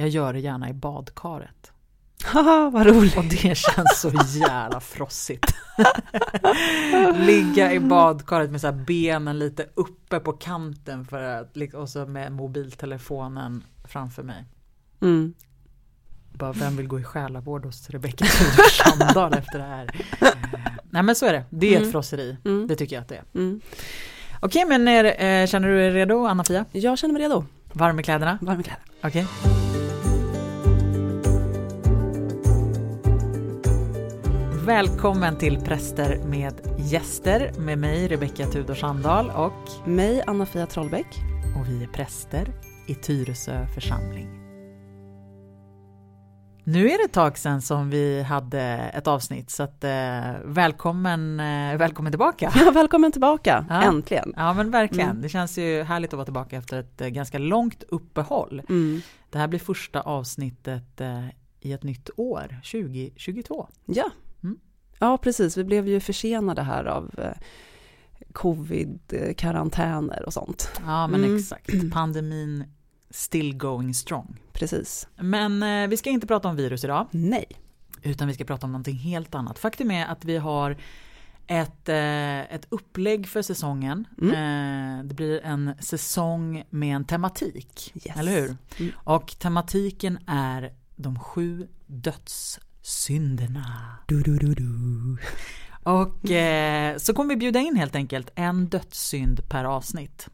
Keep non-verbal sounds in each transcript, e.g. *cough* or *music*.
Jag gör det gärna i badkaret. Haha, vad roligt. Och det känns så jävla frossigt. *laughs* Ligga i badkaret med så benen lite uppe på kanten för att, och så med mobiltelefonen framför mig. Mm. Bara, vem vill gå i själavård hos Rebecka Sandahl efter det här? Nej men så är det, det är ett mm. frosseri. Mm. Det tycker jag att det är. Mm. Okej men är, eh, känner du dig redo Anna-Fia? Jag känner mig redo. Varm i kläderna? Varm i kläderna. Okej. Välkommen till Präster med gäster med mig Rebecka Tudor Sandahl och mig Anna-Fia Trollbäck. Och vi är präster i Tyresö församling. Nu är det ett tag sedan som vi hade ett avsnitt så att eh, välkommen, eh, välkommen tillbaka. Ja, välkommen tillbaka, ja. äntligen. Ja men verkligen, mm. det känns ju härligt att vara tillbaka efter ett eh, ganska långt uppehåll. Mm. Det här blir första avsnittet eh, i ett nytt år, 2022. Ja, Ja, precis. Vi blev ju försenade här av eh, covid-karantäner och sånt. Ja, men mm. exakt. Pandemin still going strong. Precis. Men eh, vi ska inte prata om virus idag. Nej. Utan vi ska prata om någonting helt annat. Faktum är att vi har ett, eh, ett upplägg för säsongen. Mm. Eh, det blir en säsong med en tematik. Yes. Eller hur? Mm. Och tematiken är de sju döds synderna. Du, du, du, du. Och eh, så kommer vi bjuda in helt enkelt en dödssynd per avsnitt.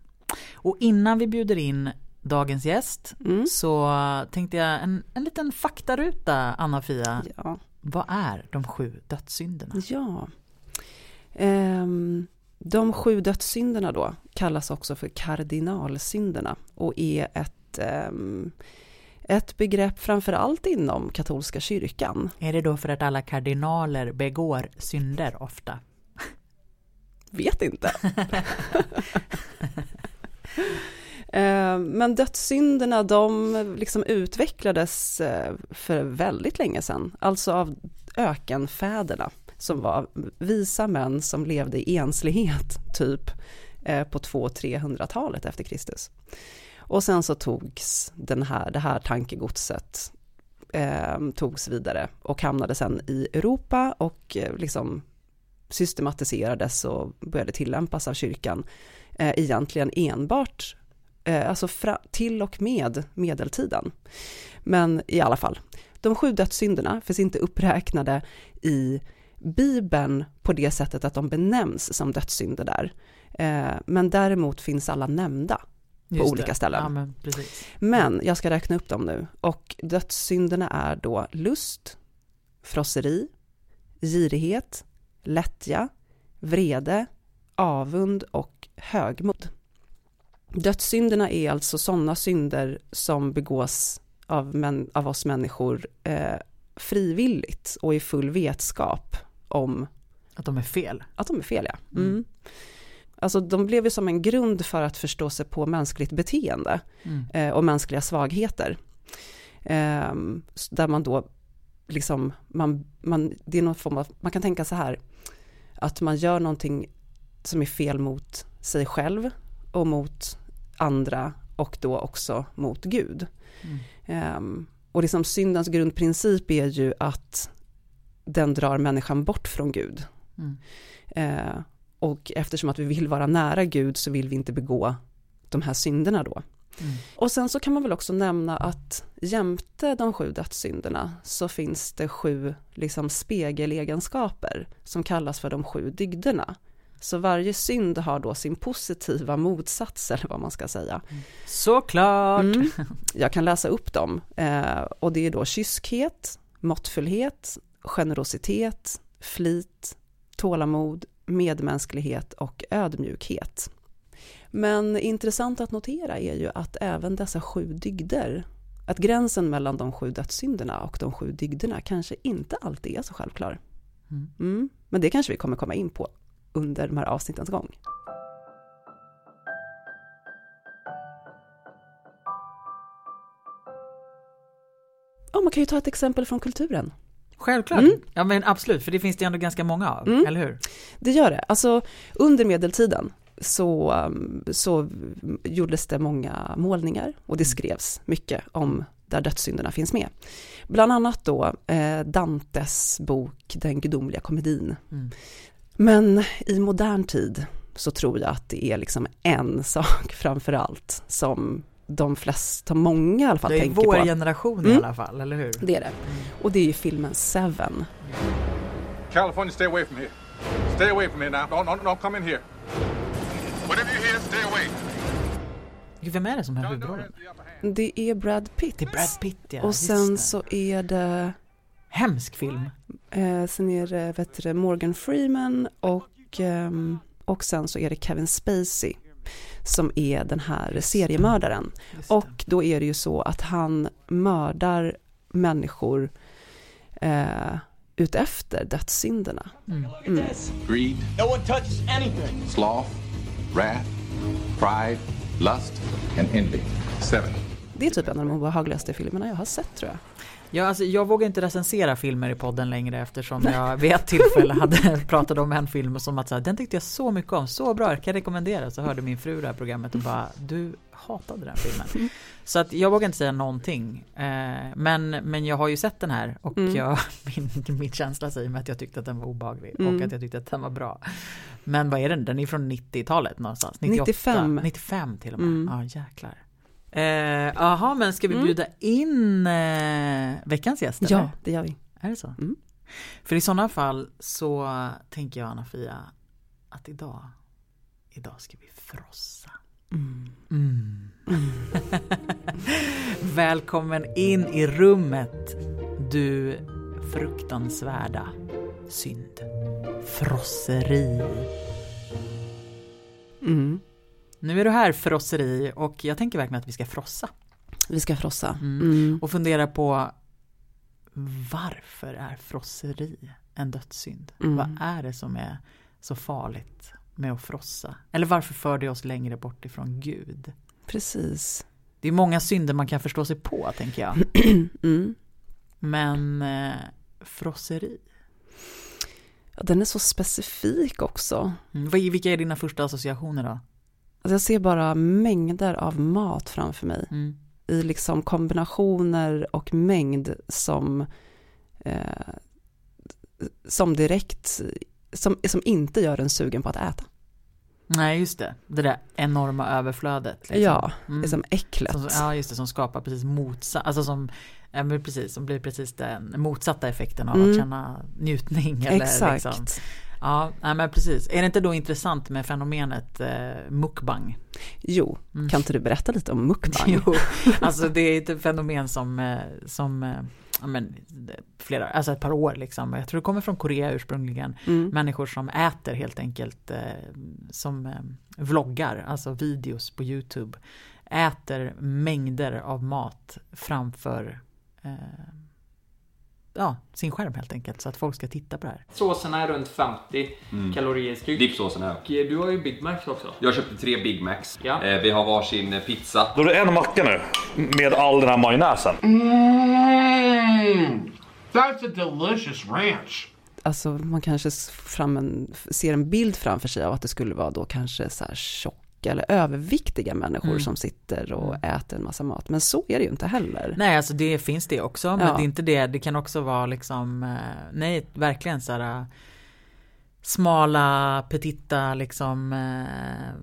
Och innan vi bjuder in dagens gäst mm. så tänkte jag en, en liten faktaruta Anna-Fia. Ja. Vad är de sju dödssynderna? Ja. Um, de sju dödssynderna då kallas också för kardinalsynderna och är ett um, ett begrepp framför allt inom katolska kyrkan. Är det då för att alla kardinaler begår synder ofta? Vet inte. *laughs* Eh, men dödssynderna de liksom utvecklades eh, för väldigt länge sedan, alltså av ökenfäderna som var visa män som levde i enslighet typ eh, på 200-300-talet efter Kristus. Och sen så togs den här, det här tankegodset eh, togs vidare och hamnade sen i Europa och eh, liksom systematiserades och började tillämpas av kyrkan eh, egentligen enbart eh, alltså fra, till och med medeltiden. Men i alla fall, de sju dödssynderna finns inte uppräknade i Bibeln på det sättet att de benämns som dödssynder där. Eh, men däremot finns alla nämnda på Just olika det. ställen. Ja, men, men, jag ska räkna upp dem nu. Och dödssynderna är då lust, frosseri, girighet, lättja, vrede, avund och högmod. Dödssynderna är alltså sådana synder som begås av, män, av oss människor eh, frivilligt och i full vetskap om att de är fel. Att de är fel, ja. Mm. Mm. Alltså de blev ju som en grund för att förstå sig på mänskligt beteende mm. eh, och mänskliga svagheter. Eh, där man då liksom, man, man, det är någon form av, man kan tänka så här, att man gör någonting som är fel mot sig själv och mot andra och då också mot Gud. Mm. Eh, och liksom syndens grundprincip är ju att den drar människan bort från Gud. Mm. Eh, och eftersom att vi vill vara nära Gud så vill vi inte begå de här synderna då. Mm. Och sen så kan man väl också nämna att jämte de sju dödssynderna så finns det sju liksom spegelegenskaper som kallas för de sju dygderna. Så varje synd har då sin positiva motsats eller vad man ska säga. Mm. Såklart! Mm. *laughs* Jag kan läsa upp dem eh, och det är då kyskhet, måttfullhet, generositet, flit, tålamod, medmänsklighet och ödmjukhet. Men intressant att notera är ju att även dessa sju dygder, att gränsen mellan de sju dödssynderna och de sju dygderna kanske inte alltid är så självklar. Mm. Mm, men det kanske vi kommer komma in på under de här avsnittens gång. Oh, man kan ju ta ett exempel från kulturen. Självklart. Mm. Ja men absolut, för det finns det ändå ganska många av, mm. eller hur? Det gör det. Alltså under medeltiden så, så gjordes det många målningar och det mm. skrevs mycket om där dödssynderna finns med. Bland annat då eh, Dantes bok Den gudomliga komedin. Mm. Men i modern tid så tror jag att det är liksom en *laughs* sak framför allt som de flesta, många i alla fall tänker på. Det är vår generation mm. i alla fall, eller hur? Det är det. Och det är ju filmen Seven. California, stay away from here. Stay away from here now. Don't, don't, don't come in here. Whatever you hear, stay away. Vem är det som har huvudrollen? Det är Brad Pitt. Det är Brad Pitt, ja. Och sen så är det... Hemsk film. Eh, sen är det vet du, Morgan Freeman och, eh, och sen så är det Kevin Spacey som är den här seriemördaren. Och då är det ju så att han mördar människor eh, utefter dödssynderna. Mm. Mm. Greed, no one touches anything. Sloth, wrath, pride, lust and envy. Seven. Det är typ en av de obehagligaste filmerna jag har sett tror jag. Ja, alltså, jag vågar inte recensera filmer i podden längre eftersom jag vid ett tillfälle hade *laughs* pratat om en film som att så här, den tyckte jag så mycket om, så bra, jag kan rekommendera. Så hörde min fru det här programmet och bara, du hatade den filmen. *laughs* Så att jag vågar inte säga någonting. Eh, men, men jag har ju sett den här och mm. jag, *laughs* min, min känsla säger mig att jag tyckte att den var obehaglig mm. och att jag tyckte att den var bra. Men vad är den? Den är från 90-talet någonstans. 98, 95. 95 till och med. Mm. Ja jäklar. Jaha, eh, men ska vi mm. bjuda in eh, veckans gäst? Eller? Ja, det gör vi. Är det så? Mm. För i sådana fall så tänker jag Anna-Fia att idag, idag ska vi frossa. Mm. Mm. *laughs* Välkommen in i rummet, du fruktansvärda synd. Frosseri. Mm. Nu är du här frosseri och jag tänker verkligen att vi ska frossa. Vi ska frossa. Mm. Mm. Och fundera på varför är frosseri en dödssynd? Mm. Vad är det som är så farligt med att frossa? Eller varför för det oss längre bort ifrån Gud? Precis. Det är många synder man kan förstå sig på, tänker jag. *clears throat* Mm. Men eh, frosseri? Ja, den är så specifik också. Mm. Vilka är dina första associationer då? Alltså jag ser bara mängder av mat framför mig. Mm. I liksom kombinationer och mängd som, eh, som direkt, som, som inte gör en sugen på att äta. Nej, just det. Det där enorma överflödet. Liksom. Ja, mm. liksom äcklet. Som, ja, just det, som skapar precis motsatt, alltså som, ja, precis, som blir precis den motsatta effekten av mm. att känna njutning. Eller Exakt. Liksom, Ja, men precis. Är det inte då intressant med fenomenet eh, mukbang? Jo, mm. kan inte du berätta lite om mukbang? *laughs* jo, *laughs* alltså det är ett fenomen som, eh, som eh, ja, men, flera, alltså ett par år liksom. Jag tror det kommer från Korea ursprungligen. Mm. Människor som äter helt enkelt eh, som eh, vloggar, alltså videos på Youtube. Äter mängder av mat framför eh, ja, sin skärm helt enkelt. Så att folk ska titta på det här. Såserna är runt 50 mm. kalorier styck. Dippsåserna Och eh, du har ju Big Macs också. Jag köpte tre Big Macs. Ja. Eh, vi har varsin eh, pizza. Då är det en macka nu. Med all den här majonnäsen. Mm. That's a delicious ranch. Alltså man kanske fram en, ser en bild framför sig av att det skulle vara då kanske så här tjock tjocka eller överviktiga människor mm. som sitter och mm. äter en massa mat. Men så är det ju inte heller. Nej, alltså det finns det också, men ja. det är inte det. Det kan också vara liksom, eh, nej, verkligen så här eh, smala, petita liksom eh,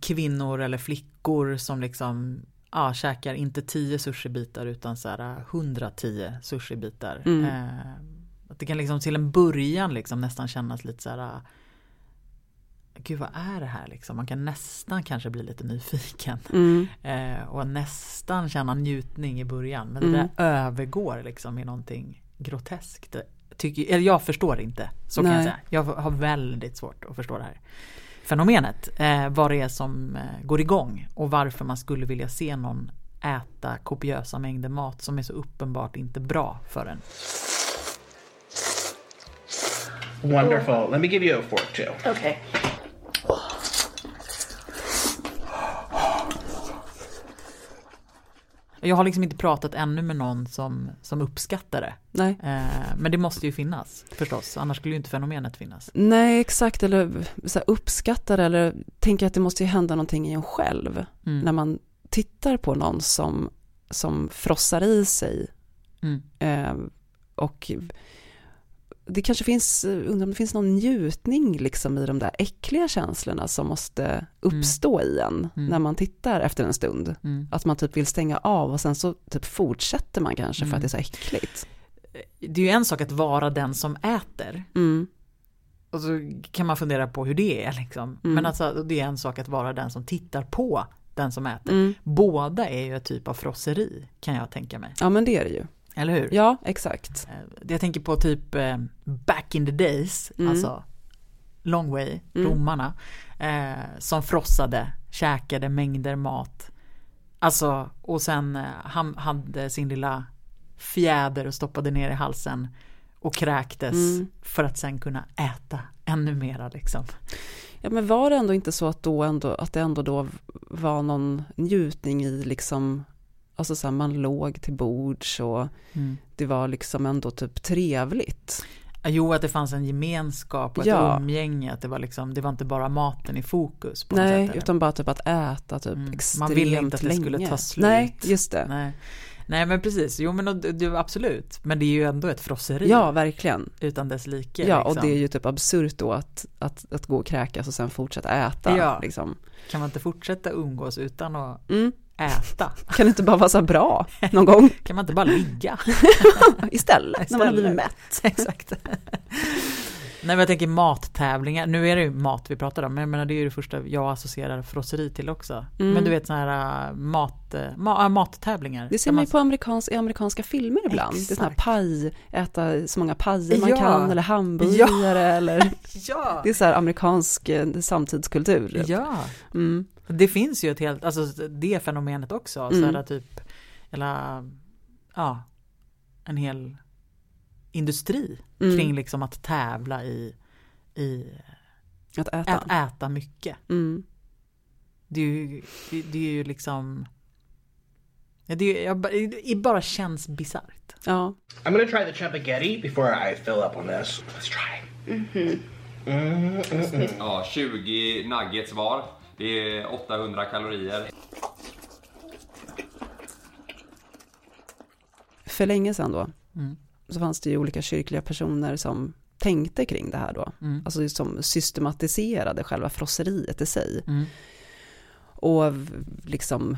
kvinnor eller flickor som liksom ja, käkar inte 10 sushibitar utan så här 110 sushibitar. Mm. Eh, att det kan liksom till en början liksom nästan kännas lite så här gud vad är det här liksom? Man kan nästan kanske bli lite nyfiken. Mm. Eh, och nästan känna njutning i början. Men mm. det där övergår liksom i någonting groteskt. Tycker, eller jag förstår inte, så kan jag säga. Jag har väldigt svårt att förstå det här fenomenet. Eh, vad det är som eh, går igång och varför man skulle vilja se någon äta kopiösa mängder mat som är så uppenbart inte bra för en. Wonderful. Let me give you a fork too. Okay. Jag har liksom inte pratat ännu med någon som, som uppskattar det. Nej. Eh, men det måste ju finnas förstås, annars skulle ju inte fenomenet finnas. Nej, exakt, eller så här, uppskattar eller tänker att det måste ju hända någonting i en själv. Mm. När man tittar på någon som som frossar i sig. Mm. Eh, och det kanske finns, undrar om det finns någon njutning liksom i de där äckliga känslorna som måste uppstå i en Mm. när man tittar efter en stund. Mm. Att man typ vill stänga av och sen så typ fortsätter man kanske för att det är så äckligt. Det är ju en sak att vara den som äter. Mm. Och så kan man fundera på hur det är liksom. Mm. Men alltså det är en sak att vara den som tittar på den som äter. Mm. Båda är ju ett typ av frosseri kan jag tänka mig. Ja men det är det ju. Eller hur? Ja, exakt. Eh, Jag tänker på typ eh, back in the days, Mm. alltså long way, Mm. romarna, eh, som frossade, käkade mängder mat. Alltså, och sen eh, han hade sin lilla fjäder och stoppade ner i halsen och kräktes Mm. för att sen kunna äta ännu mera liksom. Ja men var det ändå inte så att, då ändå, att det ändå då var någon njutning i liksom, alltså så här, man låg till bords och Mm. det var liksom ändå typ trevligt. Jo, att det fanns en gemenskap och ett Ja. umgänge, att det var liksom, det var inte bara maten i fokus på Nej, sätt, utan bara typ att äta typ Mm. extremt Man ville inte att det länge. skulle ta slut. Nej, just det. Nej. Nej men precis, jo men och det, det, absolut. Men det är ju ändå ett frosseri Ja, verkligen. utan dess like. Ja, och liksom. det är ju typ absurt då att, att, att gå och kräkas och sen fortsätta äta. Ja. Liksom. Kan man inte fortsätta umgås utan att Mm. Äta? Kan det inte bara vara så bra någon gång *laughs* Kan man inte bara ligga? *laughs* istället, när man har blivit Istället. mätt? *laughs* Exakt. Nej men jag tänker mattävlingar, nu är det ju mat vi pratar om, men jag menar, det är ju det första jag associerar frosseri till också. Mm. Men du vet sådana här äh, mat, äh, ma, äh, mattävlingar. Det ser man ju på amerikans, i amerikanska filmer ibland. Det är sådana här Exakt. paj, äta så många pajer man Ja. kan eller hamburgare eller Ja! det är så här amerikansk eh, samtidskultur. Ja! Mm. Det finns ju ett helt, alltså det fenomenet också, Mm. så här typ, eller ja, en hel industri Mm. kring liksom att tävla i, i Att äta. att äta mycket. Mm. Det är ju, det, det är ju liksom, det, är, det bara känns bisarrt. Ja. I'm gonna try the champaghetti before I fill up on this. Let's try. Ja, 20 nuggets var. Det är 800 kalorier. För länge sedan då Mm. så fanns det ju olika kyrkliga personer som tänkte kring det här då. Mm. Alltså som systematiserade själva frosseriet i sig. Mm. Och liksom,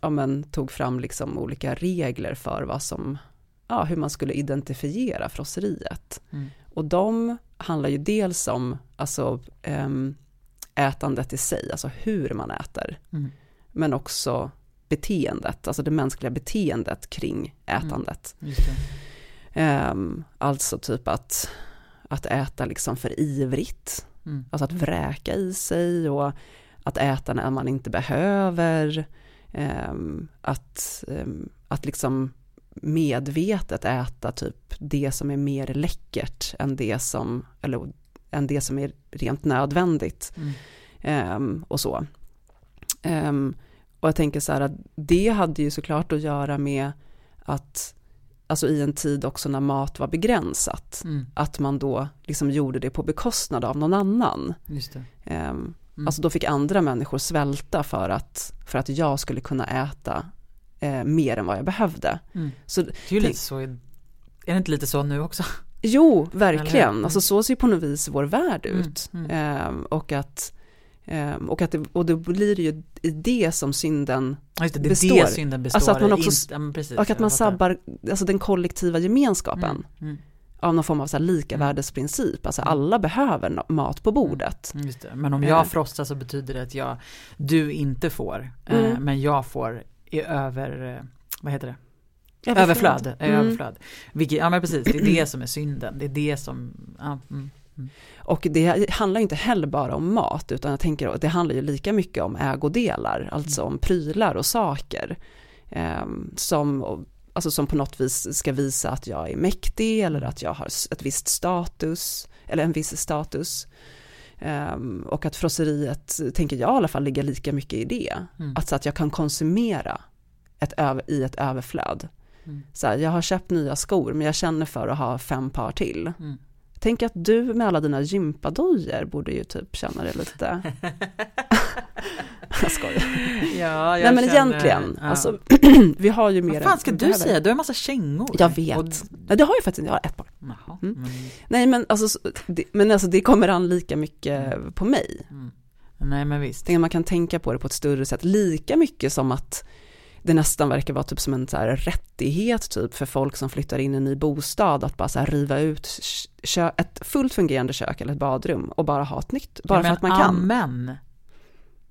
ja men tog fram liksom olika regler för vad som, ja hur man skulle identifiera frosseriet. Mm. Och de handlar ju dels om, alltså ehm, ätandet i sig, alltså hur man äter. Mm. Men också beteendet, alltså det mänskliga beteendet kring ätandet. Just det. Ehm, alltså typ att, att äta liksom för ivrigt, Mm. alltså att vräka i sig och att äta när man inte behöver, ehm, att, ehm, att liksom medvetet äta typ det som är mer läckert än det som, eller än det som är rent nödvändigt Mm. ehm, och så. Ehm, och jag tänker så här att det hade ju såklart att göra med att, alltså i en tid också när mat var begränsat, Mm. att man då liksom gjorde det på bekostnad av någon annan. Ehm, Mm. Alltså då fick andra människor svälta för att, för att jag skulle kunna äta eh, mer än vad jag behövde. Mm. Så, Det är ju lite så, är det inte lite så nu också? Jo, Eller verkligen. hur? Alltså så ser på något vis vår värld Mm, ut. mm. Ehm, och att, ehm, och, att det, och då blir det ju i det som synden, Just det, det Består. det synden består Alltså att man också- men precis, och att man sabbar alltså den kollektiva gemenskapen Mm, mm, av någon form av så likavärdesprincip. Alltså alla behöver mat på bordet. mm. Men om Eh. jag frostar så betyder det att jag, du inte får, eh, Mm. men jag får i över, eh, vad heter det? Överflöd. eh, Mm. överflöd. Vilket, ja men precis, det är det som är synden. Det är det som, ja, mm, Och det handlar inte heller bara om mat, utan jag tänker att det handlar ju lika mycket om ägodelar, alltså om prylar och saker. ehm, som, alltså som på något vis ska visa att jag är mäktig eller att jag har ett visst status, eller en viss status. Ehm, och att frosseriet, tänker jag i alla fall, ligger lika mycket i det. Mm. Alltså att jag kan konsumera ett i ett överflöd. Mm. Så här, jag har köpt nya skor, men jag känner för att ha fem par till. Mm. Tänk att du med alla dina gympadojor borde ju typ känna det lite. *laughs* Jag skojar. Ja, Nej men egentligen, ja. alltså, *clears throat* vi har ju mer Vad fan ska du behöver. säga? Du har en massa kängor. Jag vet. Och, Nej, det har jag faktiskt, jag har ett par. jaha, Mm. men, Nej men alltså, så- det, men alltså det kommer an lika mycket på mig. nej men visst. Man kan tänka på det på ett större sätt, lika mycket som att det nästan verkar vara typ som en så här rättighet typ för folk som flyttar in i en ny bostad att bara så här riva ut ett fullt fungerande kök eller ett badrum och bara ha ett nytt. Bara Ja, för att man kan. Amen.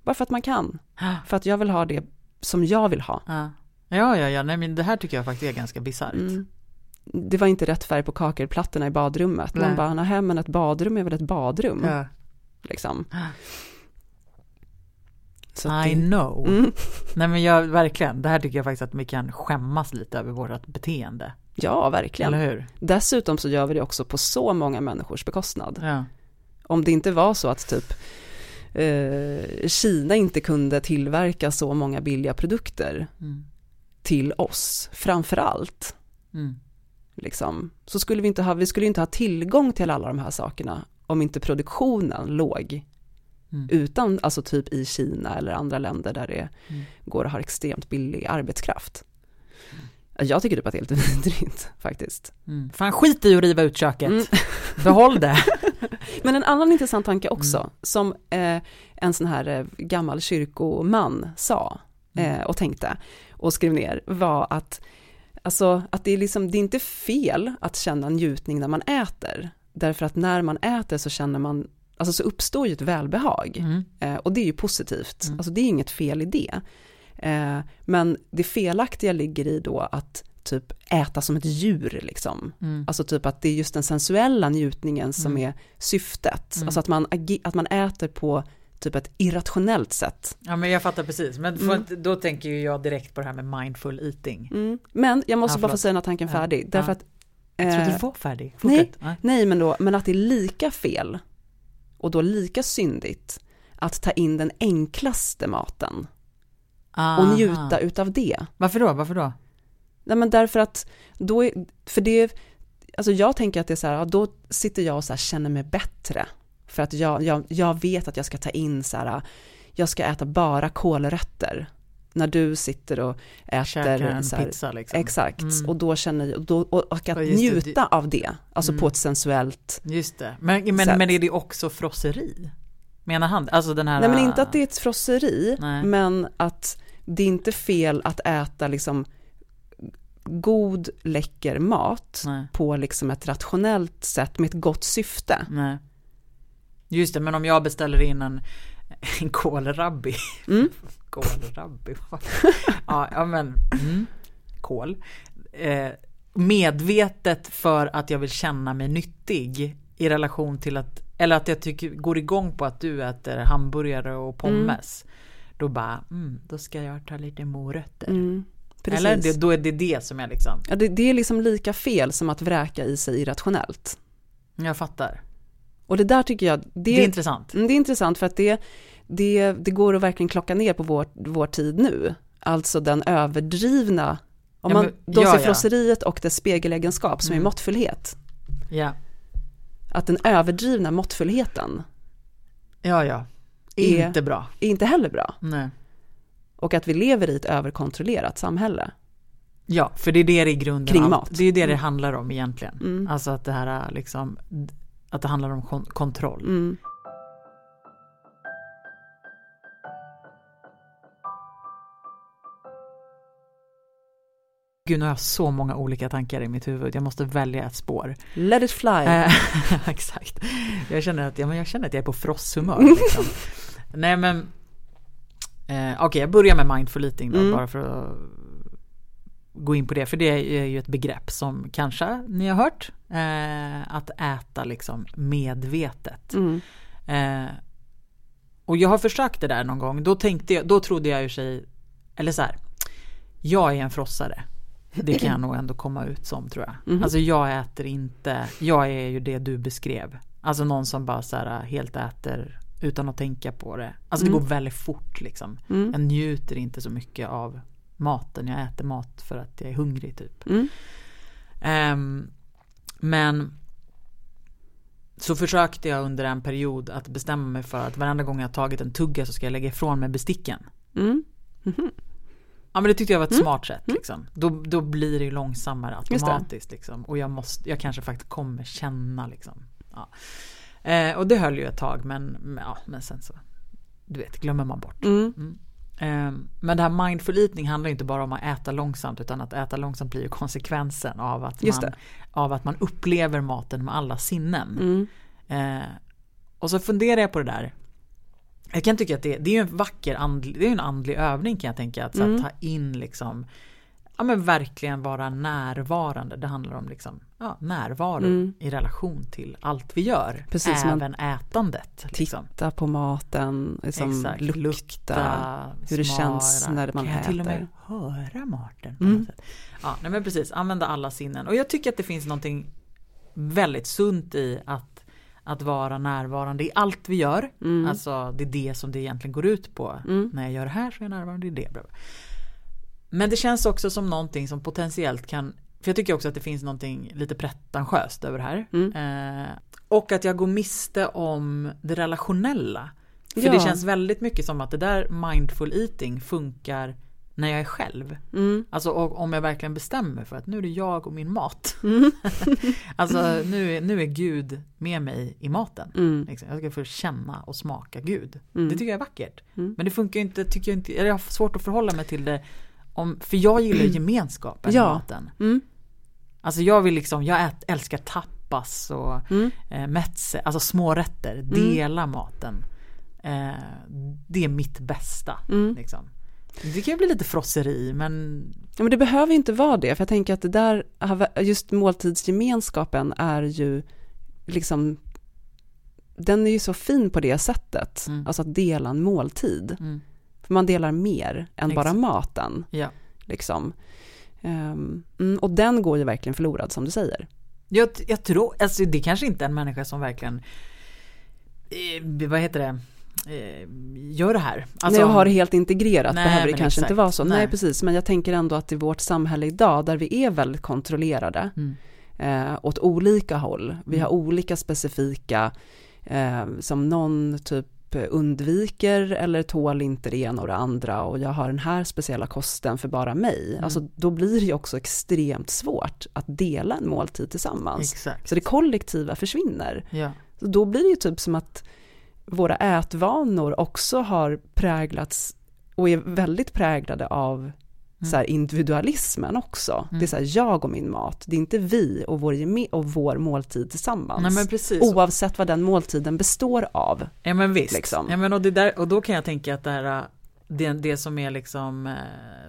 Bara för att man kan. För att jag vill ha det som jag vill ha. Ja. ja, ja, ja, nej men det här tycker jag faktiskt är ganska bisarrt. Mm. Det var inte rätt färg på kakelplattorna i badrummet. Nej. Man bara, nej men ett badrum är väl ett badrum. Ja. Liksom. Så I det, know. mm, Nej men jag, verkligen, det här tycker jag faktiskt att vi kan skämmas lite över vårt beteende. ja, verkligen. Eller hur? Dessutom så gör vi det också på så många människors bekostnad. Ja. Om det inte var så att typ eh, Kina inte kunde tillverka så många billiga produkter Mm. till oss, framför allt, Mm. liksom, så skulle vi inte ha, vi skulle inte ha tillgång till alla de här sakerna om inte produktionen låg Mm. utan, alltså typ i Kina eller andra länder där det Mm. går att ha extremt billig arbetskraft. Jag tycker typ att det är lite *laughs* vidrigt faktiskt. Mm. Fan skit i att riva ut köket. Mm. *laughs* Behåll det. *laughs* Men en annan intressant tanke också, Mm. som eh, en sån här eh, gammal kyrkoman sa Mm. eh, och tänkte och skrev ner, var att, alltså, att det, är liksom, det är inte fel att känna njutning när man äter, därför att när man äter så känner man, alltså så uppstår ju ett välbehag, Mm. eh, och det är ju positivt, Mm. alltså det är inget fel i det. Eh, men det felaktiga ligger i då att typ äta som ett djur liksom. Mm. Alltså typ att det är just den sensuella njutningen som Mm. är syftet. Mm. Alltså att man, att man äter på typ ett irrationellt sätt. Ja men jag fattar precis, men för, Mm. då tänker ju jag direkt på det här med mindful eating. Mm. Men jag måste Ja, bara få säga den här tanken färdig. Ja. Därför att, Jag trodde eh, du var färdig. nej. Fortsätt. Nej. nej men då, men att det är lika fel och då lika syndigt att ta in den enklaste maten och Aha. njuta utav det. Varför då? Varför då? Nej men därför att då är, för det, alltså jag tänker att det är så här, ja, då sitter jag och så här känner mig bättre. För att jag, jag, jag vet att jag ska ta in så här, jag ska äta bara kålrötter. När du sitter och äter en så här, pizza liksom. Exakt, Mm. och då känner jag, och, då, och, att just det. njuta av det, alltså Mm. på ett sensuellt, Just det. Men, men, Sätt. men är det också frosseri? Menar han? Alltså den här... nej men inte att det är ett frosseri, Nej. men att det är inte fel att äta liksom god, läcker mat Nej, på liksom ett rationellt sätt med ett gott syfte. nej. Just det, men om jag beställer in en, en kålrabbi. Mm. Kålrabbi. *laughs* ja, ja men. Mm, kål. Eh, medvetet för att jag vill känna mig nyttig i relation till att, eller att jag tycker, går igång på att du äter hamburgare och pommes. Då bara, mm, då ska jag ta lite morötter. Mm, precis. Eller det, då är det det som är liksom, ja, det, det är liksom lika fel som att vräka i sig irrationellt. jag fattar. Och det där tycker jag, det, Det är intressant. Mm, det är intressant för att det, det, det går att verkligen klocka ner på vår, vår tid nu. Alltså den överdrivna, om Ja, man men- då ja, ser ja. frosseriet och dess spegelegenskap som Mm. är måttfullhet. Ja, Att den överdrivna måttfullheten ja, ja. Är- Inte bra. är inte heller bra. Nej. Och att vi lever i ett överkontrollerat samhälle. Ja, för det är det det i grunden Kring mat. Det är det det Mm. handlar om egentligen. Mm. Alltså att det här är liksom, att det handlar om kon- kontroll. Mm. Gud, nu har jag så många olika tankar i mitt huvud. Jag måste välja ett spår. Let it fly. Eh, *laughs* Exakt. Jag känner att, ja, men jag känner att jag är på frosthumör. Liksom. Nej men, eh, okej jag börjar med mindful eating då, Mm. bara för att gå in på det. För det är ju ett begrepp som kanske ni har hört. Eh, att äta liksom medvetet. Mm. Eh, och jag har försökt det där någon gång. Då tänkte jag, då trodde jag ju sig, eller så här, jag är en frossare. Det kan jag nog ändå komma ut som tror jag. Mhm. Alltså jag äter inte, jag är ju det du beskrev. Alltså någon som bara så här helt äter utan att tänka på det. Alltså det Mm. går väldigt fort liksom. Mm. Jag njuter inte så mycket av maten. Jag äter mat för att jag är hungrig typ. Mm. Ehm, men så försökte jag under en period att bestämma mig för att varenda gång jag tagit en tugga så ska jag lägga ifrån mig besticken. Mm. Mhm. Ja men det tyckte jag var ett Mm. smart sätt. Liksom. Då, då blir det ju långsammare automatiskt. Liksom. Och jag, måste, jag kanske faktiskt kommer känna liksom. Ja. Eh, och det höll ju ett tag men, ja, men sen så, du vet, glömmer man bort. Mm. Eh, men det här mindful eating handlar inte bara om att äta långsamt utan att äta långsamt blir ju konsekvensen av att, man, av att man upplever maten med alla sinnen. Mm. Eh, och så funderar jag på det där. Jag kan tycka att det, det är en vacker andlig, det är en andlig övning kan jag tänka. Att Mm. här, ta in liksom, ja men verkligen vara närvarande. Det handlar om liksom, ja, närvaro Mm. i relation till allt vi gör. Precis, Även ätandet. Liksom. Titta på maten, liksom Exakt, lukta, hur det känns när man kan jag till och med äter. höra maten Mm. Ja, nej men precis, använda alla sinnen. Och jag tycker att det finns någonting väldigt sunt i att, att vara närvarande i allt vi gör. Mm. Alltså det är det som det egentligen går ut på. Mm. När jag gör det här så är jag närvarande i det. Men det känns också som någonting som potentiellt kan för jag tycker också att det finns någonting lite pretentiöst över det här. Mm. Eh, och att jag går miste om det relationella. För Ja. det känns väldigt mycket som att det där mindful eating funkar när jag är själv. Mm. Alltså och, om jag verkligen bestämmer för att nu är det jag och min mat. Mm. *laughs* alltså nu är, nu är Gud med mig i maten. Mm. Liksom. Jag ska få känna och smaka Gud. Mm. Det tycker jag är vackert. Mm. Men det funkar inte, tycker jag inte, eller jag har svårt att förhålla mig till det. Om, för jag gillar gemenskapen Ja. i maten. Mm. Alltså jag vill liksom, jag ät, älskar tapas och Mm. eh, metze, alltså smårätter, dela maten. Eh, det är mitt bästa. Mm. Liksom. Det kan ju bli lite frosseri men Ja, men det behöver inte vara det, för jag tänker att det där, just måltidsgemenskapen är ju liksom, den är ju så fin på det sättet, Mm. alltså att dela en måltid. mm, För man delar mer än bara Exakt. maten, ja. liksom. Mm, och den går ju verkligen förlorad, som du säger. Jag, jag tror, alltså det kanske inte är en människa som verkligen, eh, vad heter det, gör det här. Alltså, När jag har helt integrerat Nej, behöver det kanske exakt. inte vara så. Nej. Nej. precis, men jag tänker ändå att i vårt samhälle idag, där vi är väldigt kontrollerade, Mm. eh, åt olika håll. Vi Mm. har olika specifika, eh, som någon typ undviker eller tål inte det ena och det andra och jag har den här speciella kosten för bara mig. Mm. Alltså då blir det ju också extremt svårt att dela en måltid tillsammans. Exakt. Så det kollektiva försvinner. ja. Så då blir det ju typ som att våra ätvanor också har präglats och är väldigt präglade av så här individualismen också. Det är så här, jag och min mat, det är inte vi och vår, och vår måltid tillsammans. Nej. Oavsett vad den måltiden består av. Ja men visst. liksom. Ja, men och, det där, och då kan jag tänka att det här det, det som är liksom eh,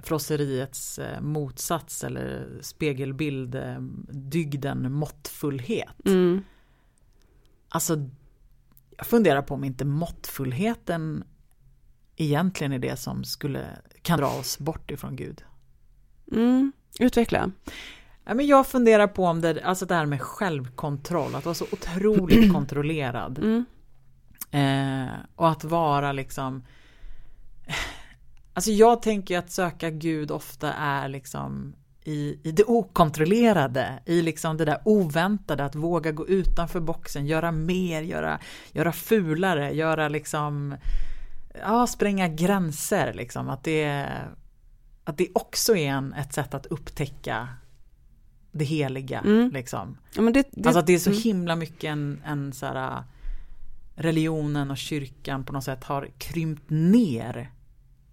frosseriets eh, motsats eller spegelbild, eh, dygden måttfullhet. Mm. Alltså, jag funderar på om inte måttfullheten egentligen är det som skulle, kan dra oss bort ifrån Gud. Mm. Utveckla. Ja, men jag funderar på om det, alltså det här med självkontroll, att vara så otroligt *clears throat* kontrollerad. Mm. Eh, och att vara liksom Alltså jag tänker att söka Gud ofta är liksom i, i det okontrollerade, i liksom det där oväntade, att våga gå utanför boxen, göra mer, göra, göra fulare, göra liksom, ja, spränga gränser liksom, att det, att det också är en, ett sätt att upptäcka det heliga Mm. liksom. Ja, det, det, Alltså att det är så mm. himla mycket en, en så här, religionen och kyrkan på något sätt har krympt ner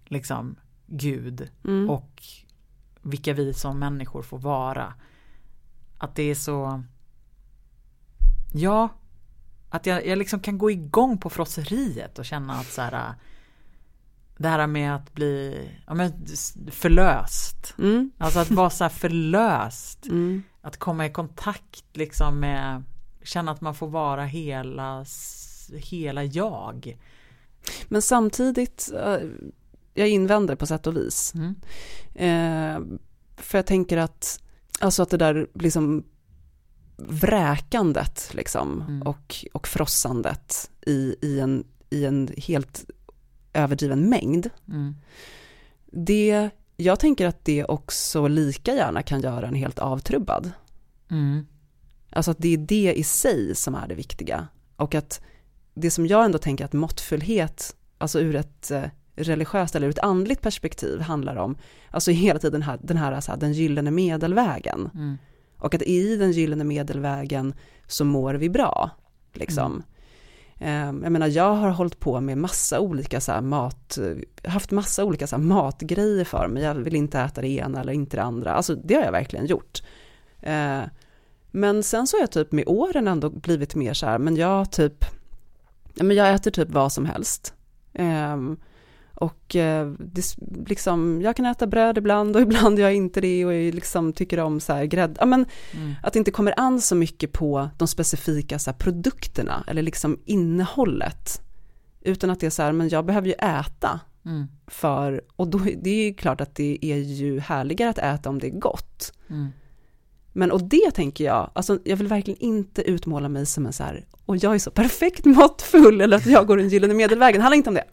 liksom Gud Mm. och vilka vi som människor får vara. Att det är så Ja Att jag, jag liksom kan gå igång på frosseriet och känna att så här Det här med att bli ja, men, förlöst Mm. Alltså att vara så här förlöst Mm. att komma i kontakt liksom med känna att man får vara hela hela jag. Men samtidigt, eh, jag invänder på sätt och vis. Mm. Eh, för jag tänker att, alltså att det där liksom vräkandet liksom Mm. och, och frossandet i, i, en, i en helt överdriven mängd. Mm. Det, jag tänker att det också lika gärna kan göra en helt avtrubbad. Mm. Alltså att det är det i sig som är det viktiga. Och att det som jag ändå tänker att måttfullhet, alltså ur ett eh, religiöst eller ur ett andligt perspektiv handlar om, alltså hela tiden den här, den, här, så här, den gyllene medelvägen. Mm. Och att i den gyllene medelvägen så mår vi bra, liksom. Mm. Jag menar, jag har hållit på med massa olika så mat, haft massa olika så matgrejer för mig. Jag vill inte äta det ena eller inte det andra. Alltså det har jag verkligen gjort. Eh, men sen så har jag typ med åren ändå blivit mer så här, men jag typ, men jag äter typ vad som helst. Um, och uh, det, liksom, jag kan äta bröd ibland och *laughs* ibland gör jag inte det och jag liksom tycker om så här grädde. Ja, men mm. Att det inte kommer an så mycket på de specifika så produkterna eller liksom innehållet. Utan att det är så här, men jag behöver ju äta. Mm. För, och då, det är ju klart att det är ju härligare att äta om det är gott. Mm. Men och det tänker jag, alltså jag vill verkligen inte utmåla mig som en så här, och jag är så perfekt måttfull eller att jag går den gyllene medelvägen, det handlar inte om det.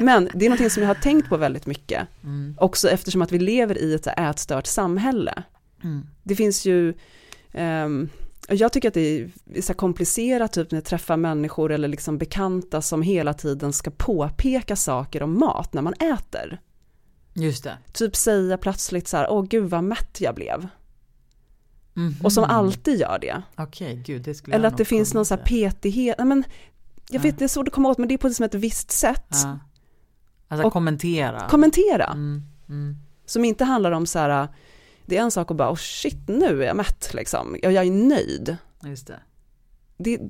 Men det är någonting som jag har tänkt på väldigt mycket, mm. också eftersom att vi lever i ett ätstört samhälle. Mm. Det finns ju, um, jag tycker att det är så komplicerat typ när jag träffar människor eller liksom bekanta som hela tiden ska påpeka saker om mat när man äter. Just det. Typ säga plötsligt så här, åh gud vad mätt jag blev. Mm -hmm. Och som alltid gör det. Okej, okay, gud det skulle Eller att det finns någon så här petighet, men jag vet det är svårt att komma åt men det är på liksom ett visst sätt. Ja. Alltså och kommentera. Kommentera. Mm, mm. Som inte handlar om så här, det är en sak att bara, oh shit nu är jag mätt liksom, jag, jag är nöjd. Just det. Det,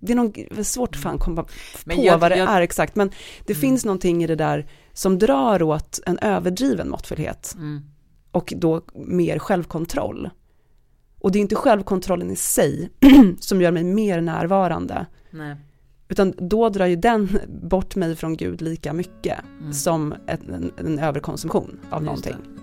det är nog svårt att fan komma men på jag, vad det jag, är exakt, men det mm. finns någonting i det där som drar åt en överdriven måttfullhet. Mm. Och då mer självkontroll. Och det är inte självkontrollen i sig *clears throat* som gör mig mer närvarande. Nej. Utan då drar ju den bort mig från Gud lika mycket mm. som en, en, överkonsumtion av Just någonting.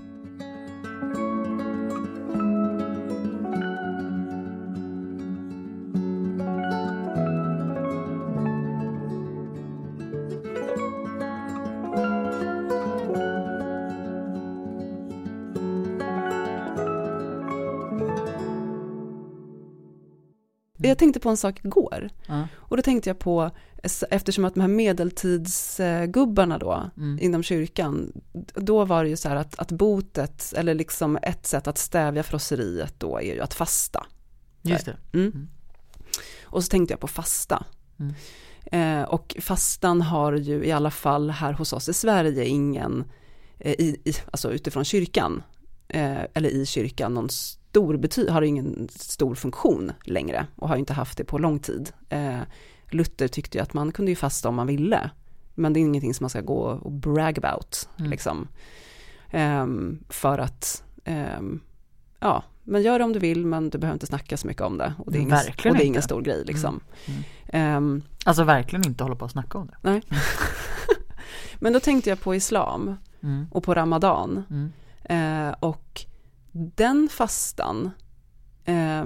Jag tänkte på en sak igår. Mm. Och då tänkte jag på, eftersom att de här medeltidsgubbarna då, mm. inom kyrkan, då var det ju så här att, att botet, eller liksom ett sätt att stävja frosseriet då är ju att fasta. Just det. Mm. mm. Och så tänkte jag på fasta. Mm. Eh, och fastan har ju i alla fall här hos oss i Sverige ingen, eh, i, i, alltså utifrån kyrkan, eh, eller i kyrkan, någon stor bety har ingen stor funktion längre och har inte haft det på lång tid. Eh, Luther tyckte ju att man kunde ju fasta om man ville, men det är ingenting som man ska gå och brag about, mm. liksom. Eh, för att, eh, ja, men gör det om du vill, men du behöver inte snacka så mycket om det. Och det är, ingen, och det är ingen stor grej liksom. Mm. Mm. alltså verkligen inte hålla på och snacka om det. Nej. *laughs* men då tänkte jag på islam mm. och på ramadan. Mm. Eh, och den fastan eh,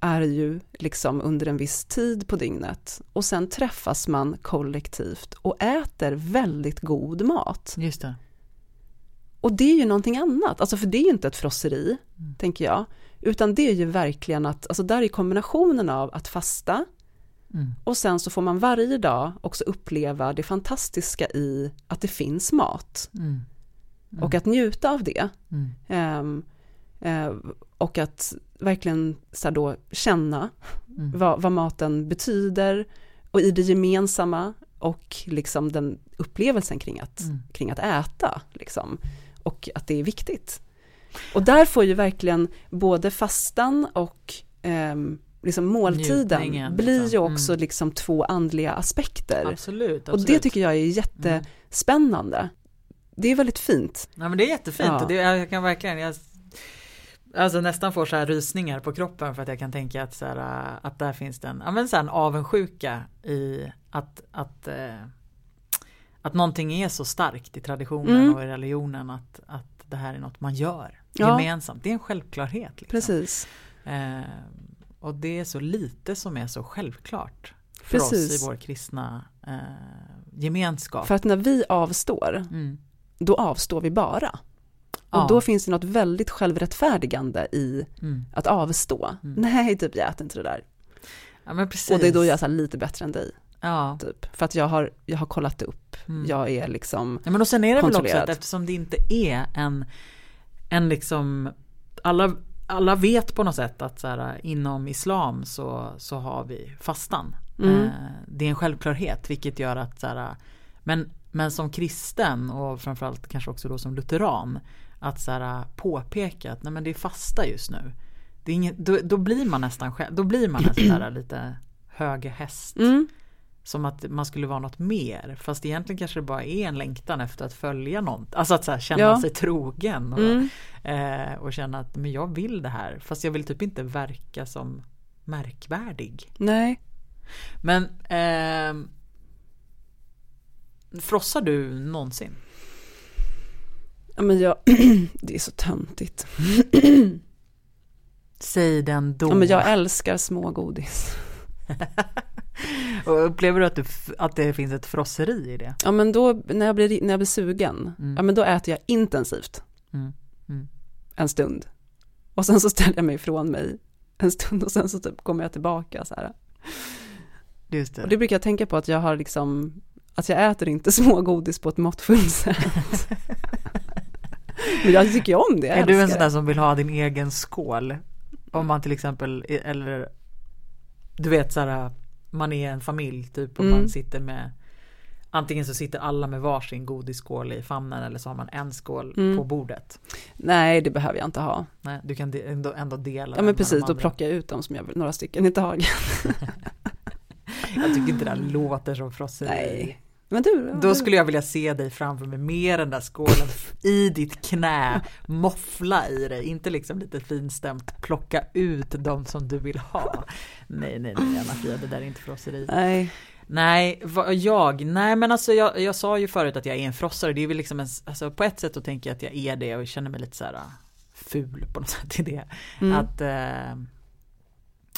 är ju liksom under en viss tid på dygnet och sen träffas man kollektivt och äter väldigt god mat. Just det. Och det är ju någonting annat, alltså för det är ju inte ett frosseri, mm. tänker jag, utan det är ju verkligen att, alltså där är kombinationen av att fasta mm. och sen så får man varje dag också uppleva det fantastiska i att det finns mat. Mm. Och att njuta av det. Um, Eh, och att verkligen så då känna mm. vad, vad, maten betyder och i det gemensamma och liksom den upplevelsen kring att, mm. kring att äta. Liksom, och att det är viktigt. Och där får ju verkligen både fastan och eh, liksom måltiden Njutningen, blir liksom. ju också mm. liksom två andliga aspekter. Absolut, absolut. Och det tycker jag är jättespännande. Det är väldigt fint. Ja men det är jättefint ja. och det, jag kan verkligen, jag Alltså nästan får så här rysningar på kroppen för att jag kan tänka att, så här, äh, att där finns det en, ja, men så här en avundsjuka i att, att, eh, att någonting är så starkt i traditionen mm. och i religionen att, att det här är något man gör ja. gemensamt. Det är en självklarhet. Liksom. Precis. Eh, och det är så lite som är så självklart för Precis. oss i vår kristna eh, gemenskap. För att när vi avstår, mm. då avstår vi bara. Och Ja. då finns det något väldigt självrättfärdigande i Mm. att avstå. Nej, typ jag äter inte det där. Ja. Och det är då jag är lite bättre än dig, Ja. typ. För att jag har, jag har kollat upp, Mm. jag är liksom, Ja men och sen är det väl också att eftersom det inte är en, en liksom, alla, alla vet på något sätt att så här, inom islam så, så har vi fastan. Mm. Eh, det är en självklarhet vilket gör att så här, men, men som kristen och framförallt kanske också då som lutheran att så här, påpeka att nej men det är fasta just nu. Det är inget, då, då blir man nästan själv, då blir man sån där lite höga häst. mm, Som att man skulle vara något mer. Fast egentligen kanske det bara är en längtan efter att följa något. Alltså att här, känna Ja. sig trogen. Och, mm, eh, och känna att men jag vill det här. Fast jag vill typ inte verka som märkvärdig. nej. Men ehm, Frossar du någonsin? Ja, men jag, *clears throat* det är så töntigt. *clears throat* Säg den då. Ja, men jag älskar smågodis. *laughs* Och upplever du att, du att det finns ett frosseri i det? Ja, men då, när jag blir, när jag blir sugen, Mm. ja men då äter jag intensivt. Mm. Mm. En stund. Och sen så ställer jag mig ifrån mig en stund och sen så typ kommer jag tillbaka så här. Just det. Och det brukar jag tänka på att jag har liksom, att jag äter inte *laughs* smågodis på ett måttfullt sätt. *laughs* Men jag tycker om det, jag Är du en sån där som vill ha din egen skål? Om man till exempel, eller du vet så här, man är en familj typ och Mm. man sitter med Antingen så sitter alla med varsin godisskål i famnen eller så har man en skål Mm. på bordet. Nej, det behöver jag inte ha. Nej, du kan ändå, ändå dela Ja men precis, då plockar jag ut dem som jag vill, några stycken i taget. *laughs* Jag tycker inte det där låter som frosseri. Nej. Men du, Då skulle jag vilja se dig framför mig med den där skålen i ditt knä, moffla i dig, inte liksom lite finstämt plocka ut de som du vill ha. Nej, nej, nej, Anna-Fia, det där är inte frosseri. Nej, Nej, jag, nej men alltså jag, jag sa ju förut att jag är en frossare, det är väl liksom en, alltså på ett sätt så tänker jag att jag är det och känner mig lite så här äh, ful på något sätt i det. Mm. Att, eh,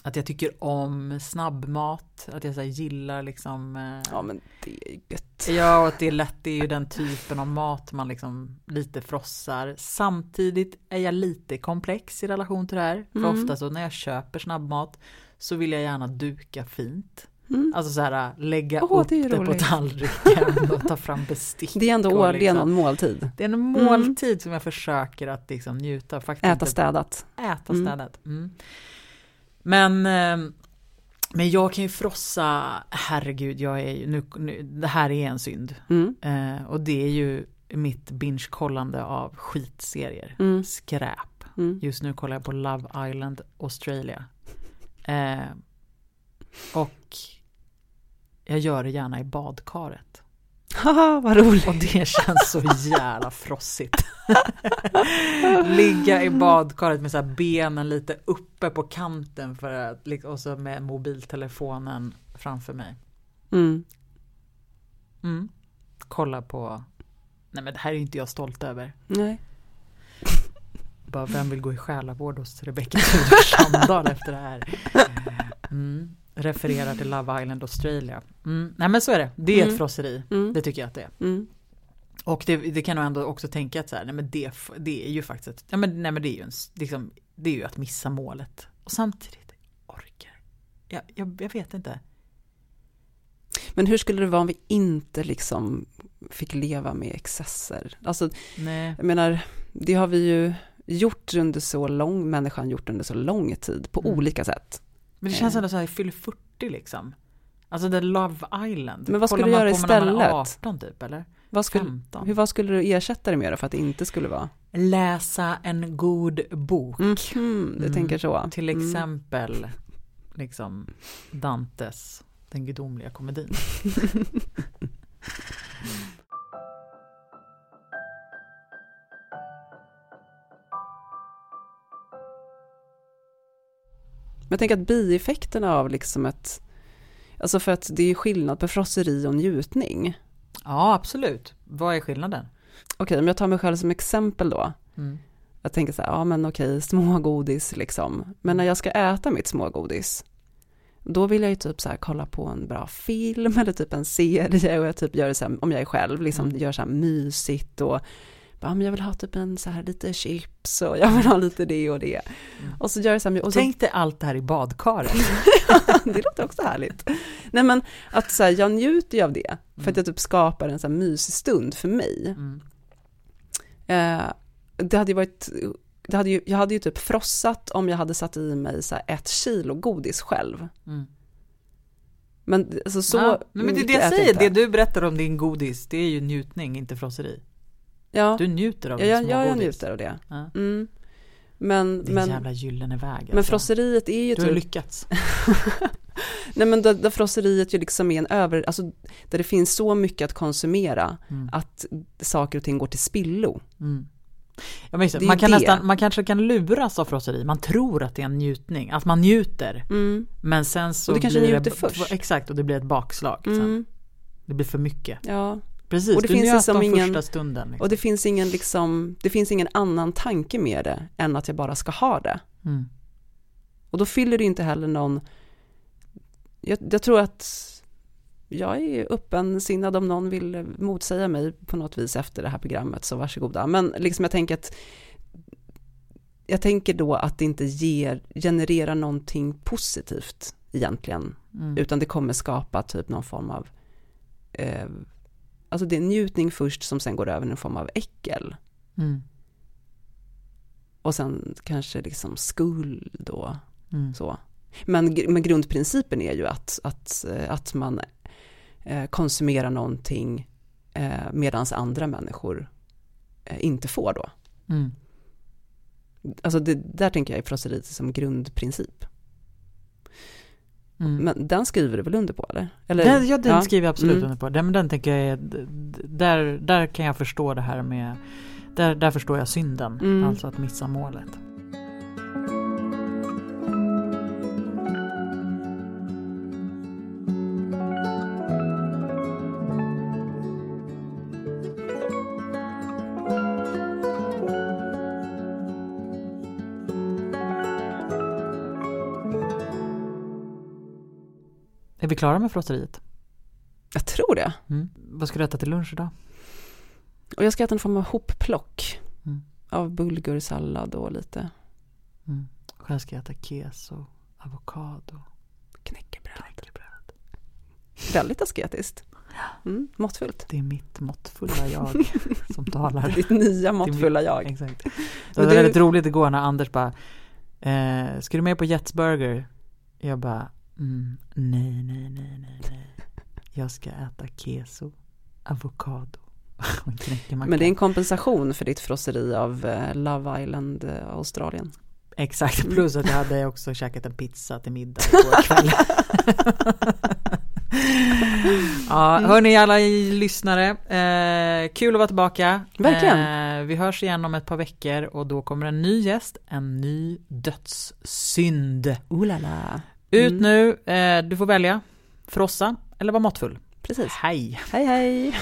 att jag tycker om snabbmat, att jag så gillar liksom eh, ja men det är gött. Ja, och att det är lätt, det är ju den typen av mat man liksom lite frossar. Samtidigt är jag lite komplex i relation till det här. För Mm. ofta så när jag köper snabbmat så vill jag gärna duka fint. Mm. Alltså så här lägga Åh, upp det det, på tallriken och ta fram bestick. Det är ändå år, det är liksom- någon måltid. Det är en måltid som jag försöker att liksom njuta av. Faktiskt Äta städat. Äta Mm. städat. Mm. Men, eh, men jag kan ju frossa, herregud, jag är ju, nu, nu, det här är en synd. Mm. Eh, och det är ju mitt binge-kollande av skitserier. Mm. Skräp. Mm. Just nu kollar jag på Love Island Australia. Eh, och jag gör det gärna i badkaret. Haha, vad roligt. Och det känns så jävla frossigt. *laughs* Ligga i badkaret med så benen lite uppe på kanten för att, och så med mobiltelefonen framför mig. Mm. Mm. Kolla på, nej men det här är inte jag stolt över. Nej. Bara vem vill gå i själavård hos Rebecca Tudor Sandahl *laughs* efter det här? Mm. Refererar till Love Island Australia. Mm. Nej men så är det, det är Mm. ett frosseri. Mm. Det tycker jag att det är. Mm. Och det, det kan nog ändå också tänka att så här, nej men det, det är ju faktiskt ett, ja men, nej men det är ju en, liksom, det är ju att missa målet. Och samtidigt, orkar. Jag, jag, jag vet inte. Men hur skulle det vara om vi inte liksom fick leva med excesser? Alltså, Nej. jag menar, det har vi ju gjort under så lång, människan gjort under så lång tid på Mm. olika sätt. Men det känns Eh. ändå så här, jag fyller 40 liksom. Alltså det är Love Island. Men vad skulle Kollar du göra på när man är istället? 18 typ eller? Vad skulle, 15. hur, vad skulle du ersätta det med då för att det inte skulle vara? Läsa en god bok. Mhm, du Mm. tänker så. Till Mm. exempel liksom Dantes Den gudomliga komedin. *laughs* Men jag tänker att bieffekterna av liksom ett, alltså för att det är skillnad på frosseri och njutning. Ja absolut. Vad är skillnaden? Okej, om jag tar mig själv som exempel då. Mm. Jag tänker så här, ja men okej, smågodis liksom. Men när jag ska äta mitt smågodis, då vill jag ju typ så här kolla på en bra film eller typ en serie och jag typ gör det så här, om jag är själv, liksom Mm. gör så här mysigt och bara, men jag vill ha typ en så här lite chips och jag vill ha lite det och det. Mm. Och så gör jag så här, och så, Tänk dig allt det här i badkaret. *laughs* det låter också härligt. Nej men att så här, jag njuter ju av det, för att mm. jag typ skapar en så här mysig stund för mig. Mm. Eh, det hade ju varit, det hade ju, jag hade ju typ frossat om jag hade satt i mig så ett kilo godis själv. Mm. Men alltså så ja, men det är det jag säger, det du berättar om din godis, det är ju njutning, inte frosseri. Ja. Du njuter av ja, ja, ja, jag njuter av det. Ja. Mm. Men, Din men, jävla gyllene väg. Alltså. Men frosseriet är ju Du har typ... lyckats. *laughs* Nej men där, där frosseriet ju liksom är en över, alltså där det finns så mycket att konsumera mm. att saker och ting går till spillo. Mm. Ja, men man, kan nästan, man kanske kan luras av frosseri, man tror att det är en njutning, att man njuter. Mm. Men sen så och du kanske blir njuter det, först. Exakt, och det blir ett bakslag. Mm. Det blir för mycket. Ja. Precis, och det du finns liksom ingen, första stunden. Liksom. Och det finns ingen liksom, det finns ingen annan tanke med det än att jag bara ska ha det. Mm. Och då fyller det inte heller någon, jag, jag tror att jag är öppensinnad om någon vill motsäga mig på något vis efter det här programmet, så varsågoda. Men liksom jag tänker att jag tänker då att det inte ger, genererar någonting positivt egentligen, mm. utan det kommer skapa typ någon form av, eh, alltså det är njutning först som sen går över i en form av äckel. Mm. Och sen kanske liksom skuld och mm. så. Men, men grundprincipen är ju att, att, eh, att man Eh, konsumera någonting eh, medan andra människor inte får då. Mm. Alltså det, där tänker jag i frosseriet som grundprincip. Mm. Men den skriver du väl under på eller? eller den, ja, den ja. skriver jag absolut mm. under på. Den, den tänker jag är, där, där kan jag förstå det här med, där, där förstår jag synden, mm. alltså att missa målet. Klara med frosseriet? Jag tror det. Mm. Vad ska du äta till lunch idag? Och jag ska äta en form av hopplock. Mm. Av bulgursallad och lite. Mm. Själv ska jag äta keso, avokado. Knäckebröd. Knäckebröd. Väldigt asketiskt. Mm, måttfullt. Det är mitt måttfulla jag *laughs* som talar. Ditt nya måttfulla jag. Exakt. Det var du... väldigt roligt igår när Anders bara, eh, ska du med på Jets Burger? Jag bara, Mm, nej, nej, nej, nej, nej. Jag ska äta keso, avokado *laughs* och Men det är en kompensation för ditt frosseri av eh, Love Island eh, Australien. Exakt, mm. plus att jag hade också käkat en pizza till middag *laughs* igår kväll. ja, mm. hörni alla lyssnare, eh, kul att vara tillbaka. Verkligen. Eh, vi hörs igen om ett par veckor och då kommer en ny gäst, en ny dödssynd. Oh la la. Ut mm. nu, eh, du får välja. Frossa eller vara måttfull. Precis. Hej. Hej hej.